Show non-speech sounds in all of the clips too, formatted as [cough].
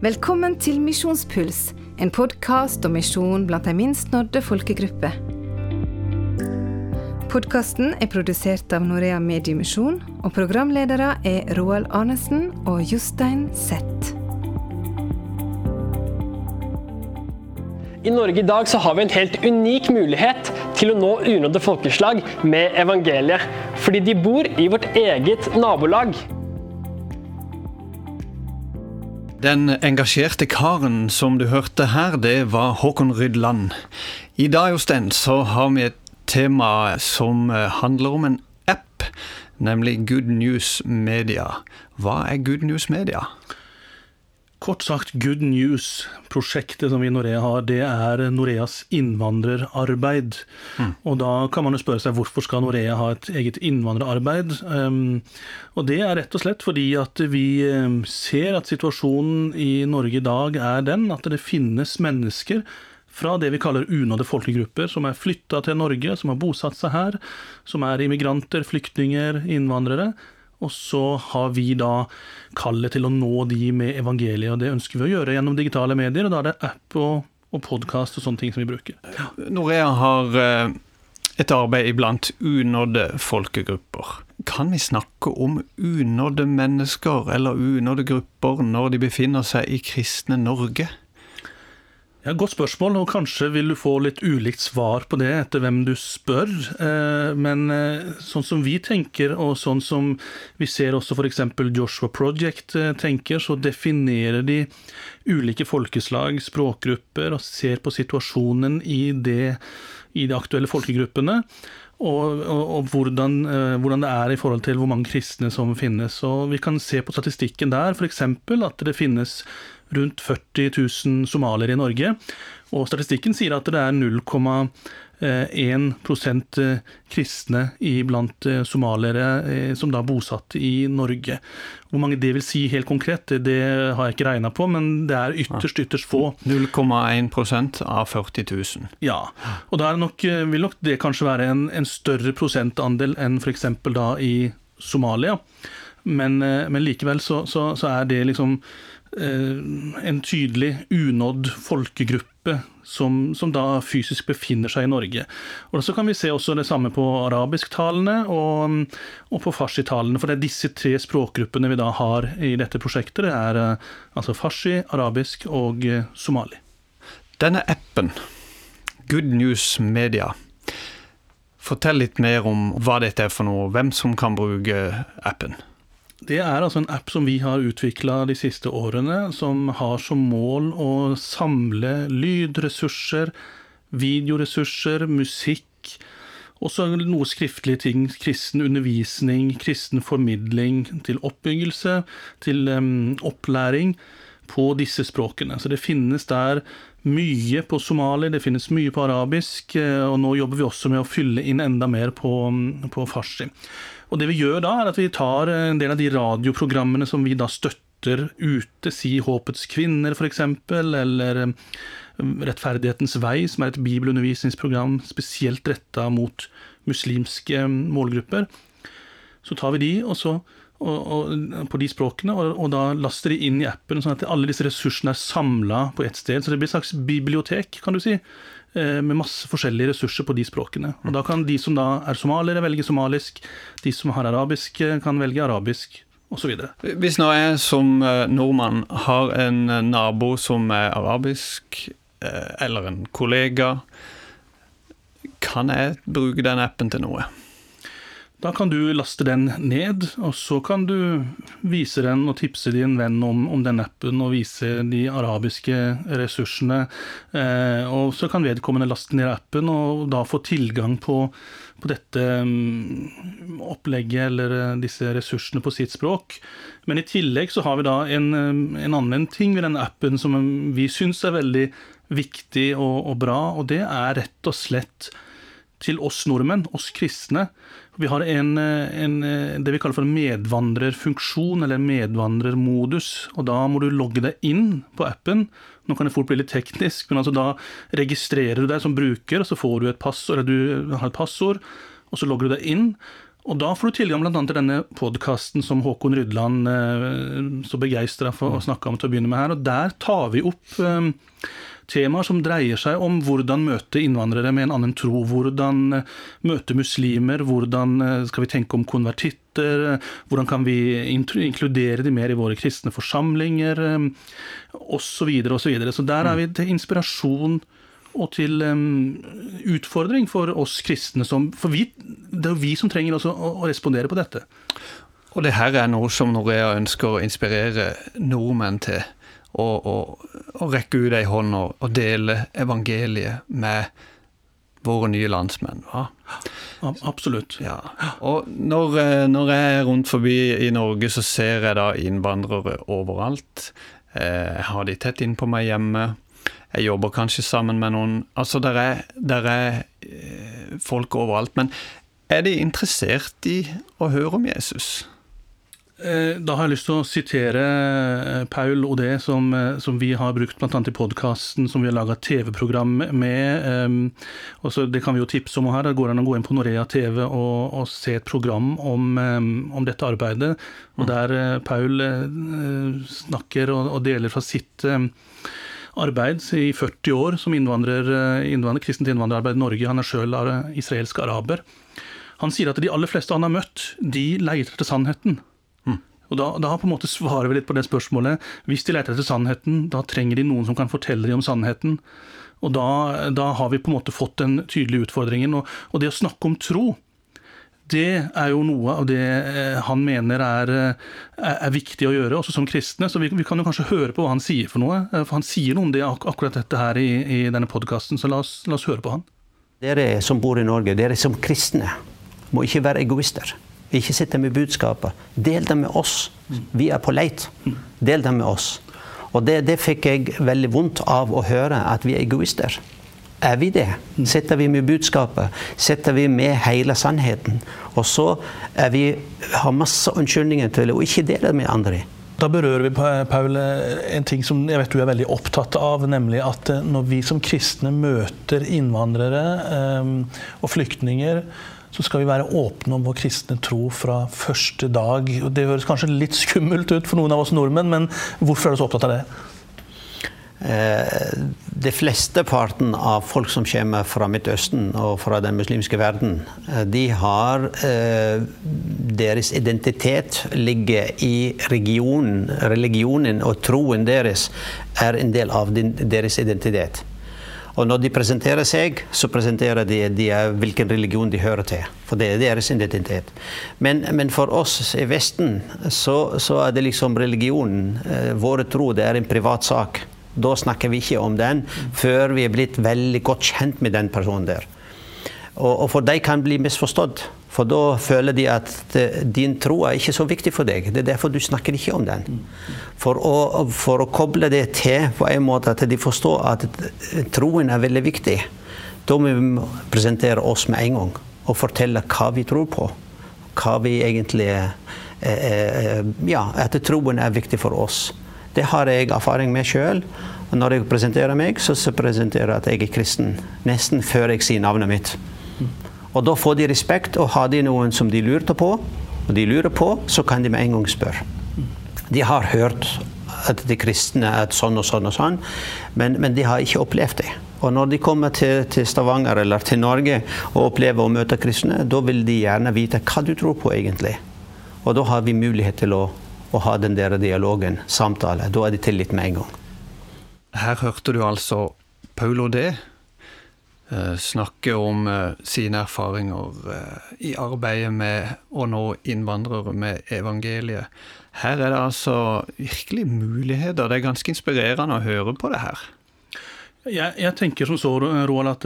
Velkommen til Misjonspuls, en podkast om misjon blant de minst nådde folkegrupper. Podkasten er produsert av Norea Mediemisjon, og programledere er Roald Arnesen og Jostein Zett. I Norge i dag så har vi en helt unik mulighet til å nå unådde folkeslag med evangeliet. Fordi de bor i vårt eget nabolag. Den engasjerte karen som du hørte her, det var Håkon Rydland. I dag Jostein, så har vi et tema som eh, handler om en app, nemlig Good News Media. Hva er Good News Media? Kort sagt, Good News, prosjektet som vi i Norea har, det er Noreas innvandrerarbeid. Mm. Og da kan man jo spørre seg hvorfor skal Norea ha et eget innvandrerarbeid? Um, og det er rett og slett fordi at vi um, ser at situasjonen i Norge i dag er den at det finnes mennesker fra det vi kaller unådde folkegrupper, som er flytta til Norge, som har bosatt seg her, som er immigranter, flyktninger, innvandrere og så har vi da kallet til å nå de med evangeliet, og det ønsker vi å gjøre gjennom digitale medier. Og da er det app og, og podkast og sånne ting som vi bruker. Ja. Norea har eh, et arbeid iblant unådde folkegrupper. Kan vi snakke om unådde mennesker eller unådde grupper når de befinner seg i kristne Norge? Ja, Godt spørsmål, og kanskje vil du få litt ulikt svar på det etter hvem du spør. Eh, men eh, sånn som vi tenker, og sånn som vi ser også f.eks. Joshua Project eh, tenker, så definerer de ulike folkeslag, språkgrupper, og ser på situasjonen i, det, i de aktuelle folkegruppene. Og, og, og hvordan, hvordan, det er i forhold til hvor mange kristne som finnes. Og vi kan se på statistikken der f.eks. at det finnes rundt 40 000 somaliere i Norge. Og statistikken sier at det er 0,1 eh, kristne blant eh, somaliere eh, som da er bosatt i Norge. Hvor mange det vil si helt konkret, det har jeg ikke regna på, men det er ytterst, ytterst få. 0,1 av 40 000. Ja, og da vil nok det kanskje være en, en større prosentandel enn f.eks. da i Somalia. Men, men likevel så, så, så, er det liksom en tydelig unådd folkegruppe som, som, da fysisk befinner seg i Norge. Og Så kan vi se også det samme på arabisktalene og, og på farsitalene. For det er disse tre språkgruppene vi da har i dette prosjektet. Det er eh, altså farsi, arabisk og eh, somali. Denne appen, Good News Media, fortell litt mer om hva dette er for noe, hvem som kan bruke appen? Det er altså en app som vi har utvikla de siste årene, som har som mål å samle lydressurser, videoressurser, musikk, også noe skriftlige ting, kristen undervisning, kristen formidling til oppbyggelse, til um, opplæring på disse språkene. Så det finnes der mye på somali, det finnes mye på arabisk, eh, og nå jobber vi også med å fylle inn enda mer på, på farsi. Og det vi gjør da, er at vi tar en del av de radioprogrammene som vi da støtter ute, si Håpets kvinner f.eks., eller um, Rettferdighetens vei, som er et bibelundervisningsprogram spesielt retta mot muslimske um, målgrupper. Så tar vi de, og så og, og, på de språkene, og, og, da laster de inn i appen, sånn at alle disse ressursene er samla på ett sted. Så det blir et slags bibliotek, kan du si, Eh, med masse forskjellige ressurser på de språkene. Og Da kan de som da er somaliere, velge somalisk. De som har arabisk, eh, kan velge arabisk. Hvis nå jeg som eh, nordmann har en nabo som er arabisk, eller en kollega, kan jeg bruke den appen til noe? Da kan du laste den ned, og så kan du vise den og tipse din venn om, om den appen og vise de arabiske ressursene. Eh, og så kan vedkommende laste ned appen og da få tilgang på, på dette um, opplegget eller uh, disse ressursene på sitt språk. Men i tillegg så har vi da en, en annen ting ved denne appen som vi syns er veldig viktig og, og bra, og det er rett og slett til oss nordmenn, oss kristne, vi har en, en, det vi kaller for medvandrerfunksjon, eller medvandrermodus. og Da må du logge deg inn på appen. Nå kan det fort bli litt teknisk, men altså da registrerer du deg som bruker, og så får du et passord, eller du har et passord, og så logger du deg inn. Og da får du tilgang bl.a. til denne podkasten som Håkon Rydland eh, så begeistra for å snakke om til å begynne med her. Og der tar vi opp eh, temaer som dreier seg om hvordan møte innvandrere med en annen tro. Hvordan eh, møte muslimer, hvordan eh, skal vi tenke om konvertitter, hvordan kan vi inkludere de mer i våre kristne forsamlinger, osv. Og så, videre. så der er vi til inspirasjon og til um, utfordring for oss kristne. Som, for vi, det er jo vi som trenger å, å respondere på dette. Og det her er noe som Norea ønsker å inspirere nordmenn til. Å rekke ut ei hånd og, og, dele evangeliet med våre nye landsmenn. Va? Absolutt. Ja. Og når, eh, når, jeg er rundt forbi i Norge, så ser jeg da innvandrere overalt. Eh, jeg har de tett innpå meg hjemme. Jeg jobber kanskje sammen med noen Altså, der er, der er eh, folk overalt. Men er de interessert i å høre om Jesus? Eh, da har jeg lyst til å sitere eh, Paul Odé, som, som vi har brukt bl.a. i podkasten som vi har laga TV-program med. Også, det kan vi jo tipse om her. Det går an å gå inn på Norea TV og, og se et program om, om dette arbeidet. Og der Paul snakker og, og deler fra sitt arbeid i 40 år som innvandrer, eh, innvandrer, kristent innvandrerarbeid i Norge. Han er sjøl israelsk araber. Han sier at de aller fleste han har møtt, de leter etter sannheten. Og da, da, på en måte svarer vi litt på det spørsmålet. Hvis de leter etter sannheten, da trenger de noen som kan fortelle dem om sannheten. Og da, da har vi på en måte fått den tydelige utfordringen. Og, og det å snakke om tro, det er jo noe av det eh, han mener er, eh, er viktig å gjøre, også som kristne. Så vi, vi, kan jo kanskje høre på hva han sier for noe. Eh, for han sier noe om det, akkurat dette her i, i denne podkasten, så la oss, la oss, høre på han. Dere som bor i Norge, dere som kristne, må ikke være egoister. Ikke sitte med budskapet. Del det med oss. Vi er på leit. Del det med oss. Og det, det fikk jeg veldig vondt av å høre, at vi er egoister. Er vi det? Setter vi med budskapet? Setter vi med hele sannheten? Og så vi, har masse unnskyldninger til å ikke dele med andre. Da berører vi Paul, en ting som jeg vet du er veldig opptatt av, nemlig at eh, når vi som kristne møter innvandrere um, og flyktninger, så skal vi være åpne om vår kristne tro fra første dag. Det høres kanskje litt skummelt ut for noen av oss nordmenn, men hvorfor er du så opptatt av det? Eh, de fleste parten av folk som kommer fra Midtøsten og fra den muslimske verden, eh, de har eh, Deres identitet ligger i regionen. Religionen og troen deres er en del av deres identitet. Og når de presenterer seg, så presenterer de, de hvilken religion de hører til. For det er deres identitet. Men, men for oss i Vesten så, så, er det liksom religionen, våre tro, det er en privat sak. Da snakker vi ikke om den før vi er blitt veldig godt kjent med den personen der. Og, og for de kan bli misforstått. For da føler de at din tro er ikke så viktig for deg. Det er derfor du snakker ikke om den. For å, for å koble det til på en måte at de forstår at troen er veldig viktig, da må vi presentere oss med en gang og fortelle hva vi tror på. Hva vi egentlig eh, eh, Ja, at troen er viktig for oss. Det har jeg erfaring med sjøl. Når jeg presenterer meg, så presenterer jeg at jeg er kristen. Nesten før jeg sier navnet mitt. Og da får de respekt, og har de noen som de lurte på, og de lurer på, så kan de med en gang spørre. De har hørt at de kristne er sånn og sånn og sånn, men, men de har ikke opplevd det. Og når de kommer til, til, Stavanger eller til Norge og opplever å møte kristne, da vil de gjerne vite hva du tror på egentlig. Og da har vi mulighet til å å ha den der dialogen, samtale. Da er det tillit med en gang. Her hørte du altså Paulo D. Eh, snakke om eh, sine erfaringer eh, i arbeidet med å nå innvandrere med evangeliet. Her er det altså virkelig muligheter. Det er ganske inspirerende å høre på det her. Jeg, jeg, tenker som så, Roald, at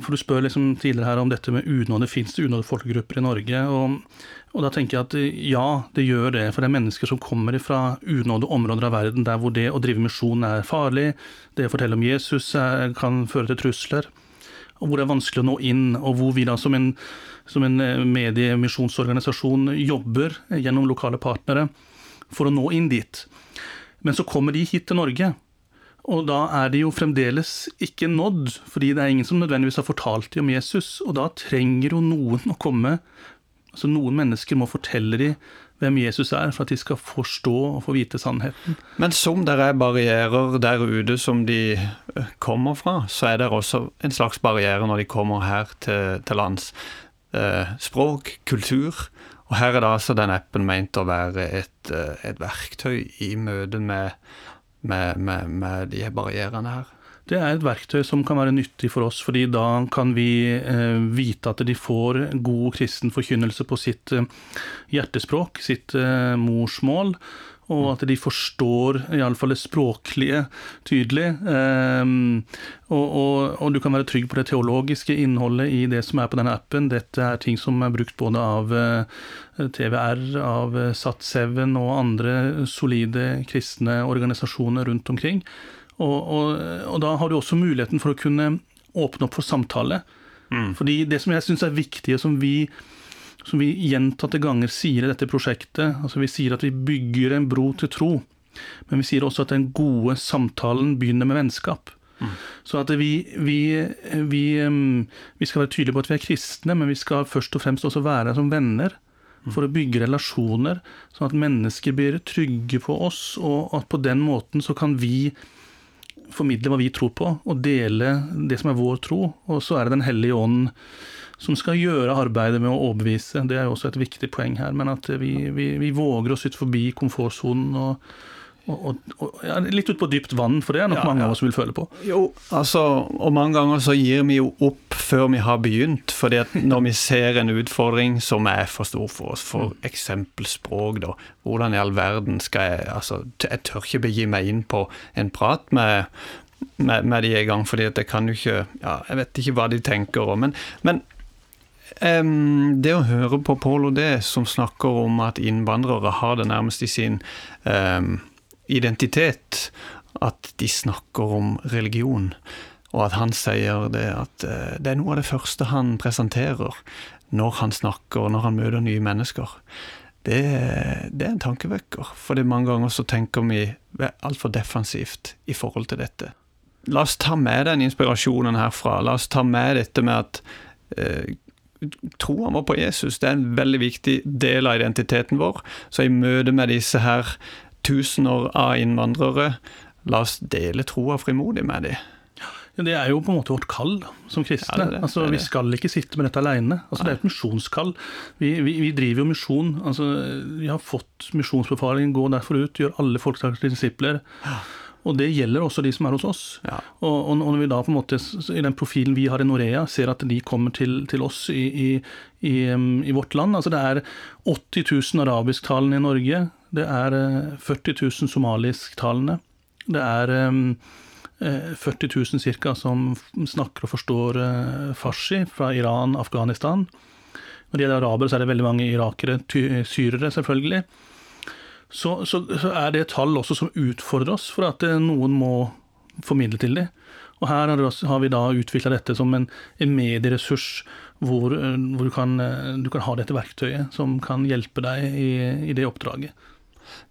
for du spør liksom tidligere her om dette med unåde. Fins det unådde folkegrupper i Norge? Og og da tenker jeg at ja, det gjør det. For det er mennesker som kommer fra unådde områder av verden der hvor det å drive misjon er farlig, det å fortelle om Jesus kan føre til trusler, og hvor det er vanskelig å nå inn, og hvor vi da som en, som en eh, mediemisjonsorganisasjon jobber gjennom lokale partnere for å nå inn dit. Men så kommer de hit til Norge. Og da er de jo fremdeles ikke nådd, fordi det er ingen som nødvendigvis har fortalt dem om Jesus. Og da trenger jo noen å komme Altså Noen mennesker må fortelle dem hvem Jesus er, for at de skal forstå og få vite sannheten. Men som det er barrierer der ute som de eh, kommer fra, så er det også en slags barriere når de kommer her til, til lands. Eh, språk, kultur. Og her er da altså den appen meint å være et, eh, et verktøy i møte med, med, med, med de barrierene her. Det er et verktøy som kan være nyttig for oss, fordi da kan vi eh, vite at de får god kristen forkynnelse på sitt eh, hjertespråk, sitt eh, morsmål, og at de forstår iallfall det språklige tydelig. Og, og, og, du kan være trygg på det teologiske innholdet i det som er på denne appen. Dette er ting som er brukt både av TVR, av uh, Sat7 og andre solide kristne organisasjoner rundt omkring. Og, og, og, da har du også muligheten for å kunne åpne opp for samtale. Mm. Fordi det som jeg syns er viktig, og som vi, som vi gjentatte ganger sier i dette prosjektet altså Vi sier at vi bygger en bro til tro, men vi sier også at den gode samtalen begynner med vennskap. Mm. Så at vi, vi, vi, vi, skal være tydelige på at vi er kristne, men vi skal først og fremst også være som venner. Mm. For å bygge relasjoner, sånn at mennesker blir trygge på oss, og at på den måten så kan vi formidle hva vi tror på, og dele det som er vår tro. Og så er det Den hellige ånd som skal gjøre arbeidet med å overbevise. Det er jo også et viktig poeng her. Men at vi, vi, vi våger oss ut forbi komfortsonen og, og, og, ja, litt ut på dypt vann, for det er nok ja, mange av oss vil føle på. Jo, altså, og mange ganger så gir vi jo opp før vi har begynt. fordi at når vi ser en utfordring som er for stor for oss, for mm. språk, da. Hvordan i all verden skal jeg Altså, jeg tør ikke begi meg inn på en prat med med, med de i gang, fordi at jeg kan jo ikke ja, Jeg vet ikke hva de tenker om. Men, men um, det å høre på Pål og det, som snakker om at innvandrere har det nærmest i sin um, identitet at de snakker om religion, og at han sier det at eh, det er noe av det første han presenterer når han snakker, når han møter nye mennesker. Det, det er en tankevekker, for mange ganger så tenker vi altfor defensivt i forhold til dette. La oss ta med den inspirasjonen herfra. La oss ta med dette med at eh, troen vår på Jesus det er en veldig viktig del av identiteten vår. Så i møte med disse her tusener av innvandrere. La oss dele troa frimodig med dem. Ja, det er jo på en måte vårt kall som kristne. Ja, det det, altså, vi skal ikke sitte med dette alene. Altså, det er et misjonskall. Vi, vi, vi, driver jo misjon. Altså, vi har fått misjonsbefalingen gå derfor ut, gjør alle folks disipler. Og det gjelder også de som er hos oss. Ja. Og, og, når vi da på en måte, i den profilen vi har i Norea, ser at de kommer til, til oss i, i, i, i, vårt land altså Det er 80 000 arabisktalende i Norge. Det er 40 000 somalisktalende. Det er 40 000 ca. som snakker og forstår eh, farsi fra Iran, Afghanistan. Når det gjelder arabere, så er det veldig mange irakere, syrere selvfølgelig. Så, så, så, er det tall også som utfordrer oss, for at eh, noen må formidle til dem. Og her har vi da utvikla dette som en, en medieressurs hvor, eh, hvor du, kan, du, kan, ha dette verktøyet som kan hjelpe deg i, i det oppdraget.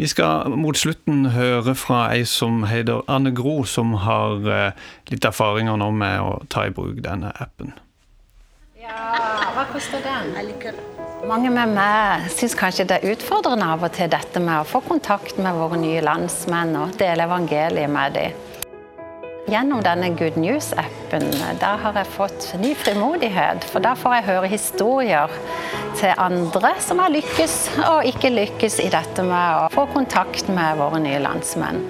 Vi skal mot slutten høre fra ei som heter Anne Gro, som har eh, litt erfaringer nå med å ta i bruk denne appen. Ja, hva koster den? Mange med meg syns kanskje det er utfordrende av og til dette med å få kontakt med våre nye landsmenn og dele evangeliet med dem. Gjennom denne Good News-appen har jeg fått ny frimodighet. For da får jeg høre historier til andre som har lykkes og ikke lykkes i dette med å få kontakt med våre nye landsmenn.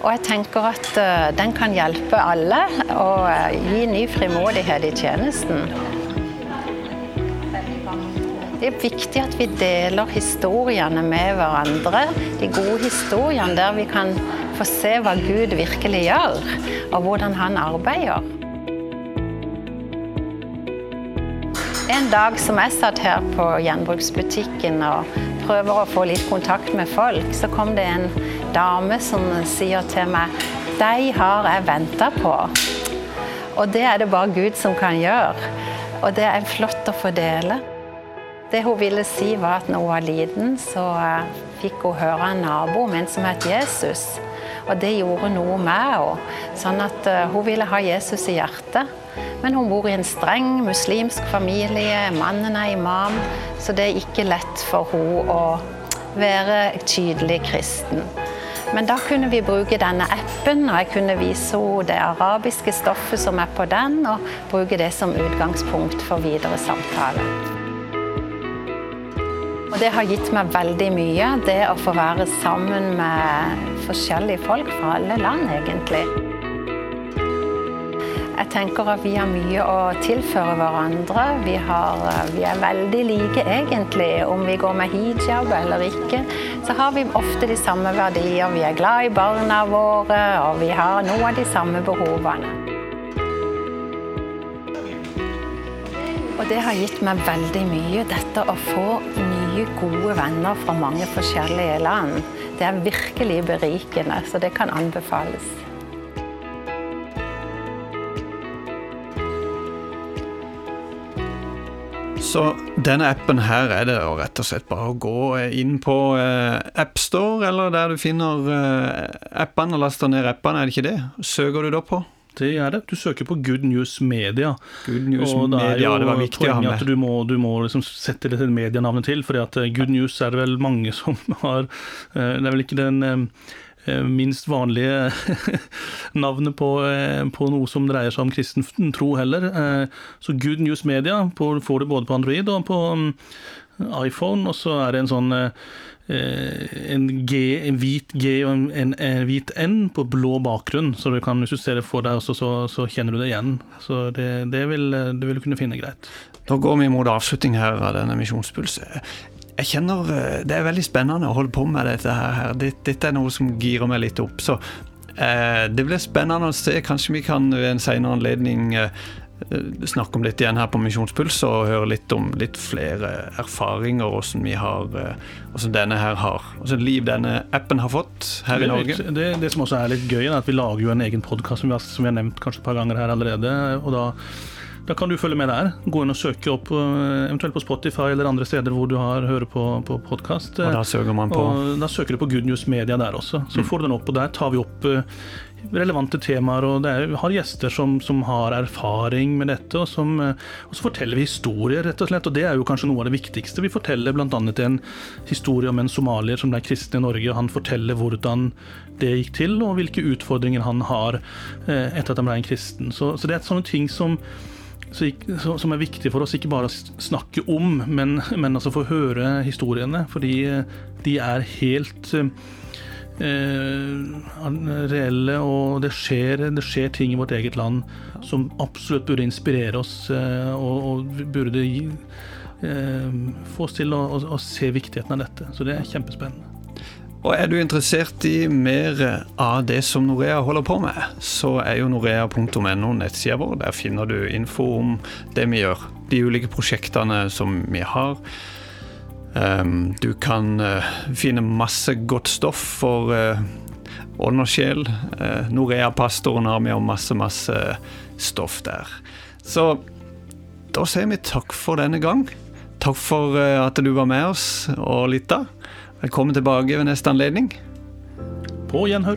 Og jeg tenker at eh, den kan hjelpe alle og eh, gi ny frimodighet i tjenesten. Det er viktig at vi deler historiene med hverandre. De gode historiene der vi kan få se hva Gud virkelig gjør, og hvordan han arbeider. En dag som jeg satt her på gjenbruksbutikken og prøver å få litt kontakt med folk, så kom det en dame som sier til meg Deg har jeg venta på. Og det er det bare Gud som kan gjøre. Og det er flott å få dele. Det hun ville si, var at når hun var liten, så eh, fikk hun høre en nabo om en som het Jesus. Og det gjorde noe med henne. Sånn at uh, hun ville ha Jesus i hjertet. Men hun bor i en streng muslimsk familie, mannen er imam, så det er ikke lett for henne å være tydelig kristen. Men da kunne vi bruke denne appen, og jeg kunne vise henne det arabiske stoffet som er på den, og bruke det som utgangspunkt for videre samtale. Og det har gitt meg veldig mye, det å få være sammen med forskjellige folk fra alle land, egentlig. Jeg tenker at vi har mye å tilføre hverandre. Vi, har, vi, er veldig like egentlig. Om vi går med hijab eller ikke, så har vi ofte de samme verdier. Vi er glad i barna våre, og vi har noen av de samme behovene. Og det har gitt meg veldig mye, dette å få nye, gode venner fra mange forskjellige land. Det er virkelig berikende, så det kan anbefales. Så denne appen her er det rett og slett bare å gå inn på eh, AppStore, eller der du finner eh, appene laster ned appene, er det ikke det? Søker du da på? Det er det. Du søker på Good News Media. Good News og det Media, det var viktig med. At du må, du må liksom sette det til medienavnet til, for eh, Good News er det vel mange [laughs] som har Det er vel ikke den Eh, minst vanlige [laughs] navnet på, eh, på, noe som dreier seg om kristen tro heller. Eh, så Good News Media får du både på Android og på mm, iPhone, og så er det en sånn en, G, en hvit G og en, en, en, hvit N på blå bakgrunn. Så du kan, hvis du ser det for deg, også, så, så kjenner du det igjen. Så det, det, vil, du kunne finne greit. Da går vi mot avslutning her av denne Misjonspuls jeg kjenner eh, det er veldig spennende å holde på med dette her. Dette er noe som girer meg litt opp. Så eh, det blir spennende å se. Kanskje vi kan ved en senere anledning eh, snakke om dette igjen her på Misjonspuls og høre litt om litt flere erfaringer hvordan vi har, hvordan denne her har, hvordan liv denne appen har fått her i Norge. Det, det, som også er litt gøy, er at vi lager jo en egen podkast som, som, vi har nevnt kanskje et par ganger her allerede. og da da kan du følge med der. Gå inn og søke opp eh, eventuelt på Spotify eller andre steder hvor du har hører på, på podkast. Og da søker man på og Da søker du på Good News Media der også. Så mm. får du den opp, og der tar vi opp eh, relevante temaer. og det er, har gjester som, som, har erfaring med dette, og, som, eh, og, så forteller vi historier, rett og slett. Og det er jo kanskje noe av det viktigste. Vi forteller bl.a. en historie om en somalier som ble kristen i Norge. Han forteller hvordan det gikk til, og hvilke utfordringer han har etter at han ble en kristen. Så, så det er sånne ting som som er viktig for oss, ikke bare å snakke om, men, men altså få høre historiene. Fordi eh, de er helt eh, reelle, og det skjer, det skjer, ting i vårt eget land som absolutt burde inspirere oss, eh, og, og, burde gi, eh, få oss til å, å, å se viktigheten av dette. Så det er kjempespennende. Og er du interessert i mer av det som Norea holder på med, så er jo norea.no nettsida vår. Der finner du info om det vi gjør, de ulike prosjektene som vi har. Ehm, du kan eh, finne masse godt stoff for ånd og sjel. Uh, Norea-pastoren har med og masse, masse stoff der. Så da sier vi takk for denne gang. Takk for at du var med oss og lytta. Velkommen tilbake ved neste anledning. På gjenhør.